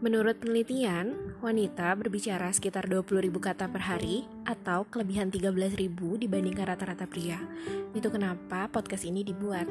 Menurut penelitian, wanita berbicara sekitar 20.000 kata per hari atau kelebihan 13.000 dibandingkan rata-rata pria. Itu kenapa podcast ini dibuat.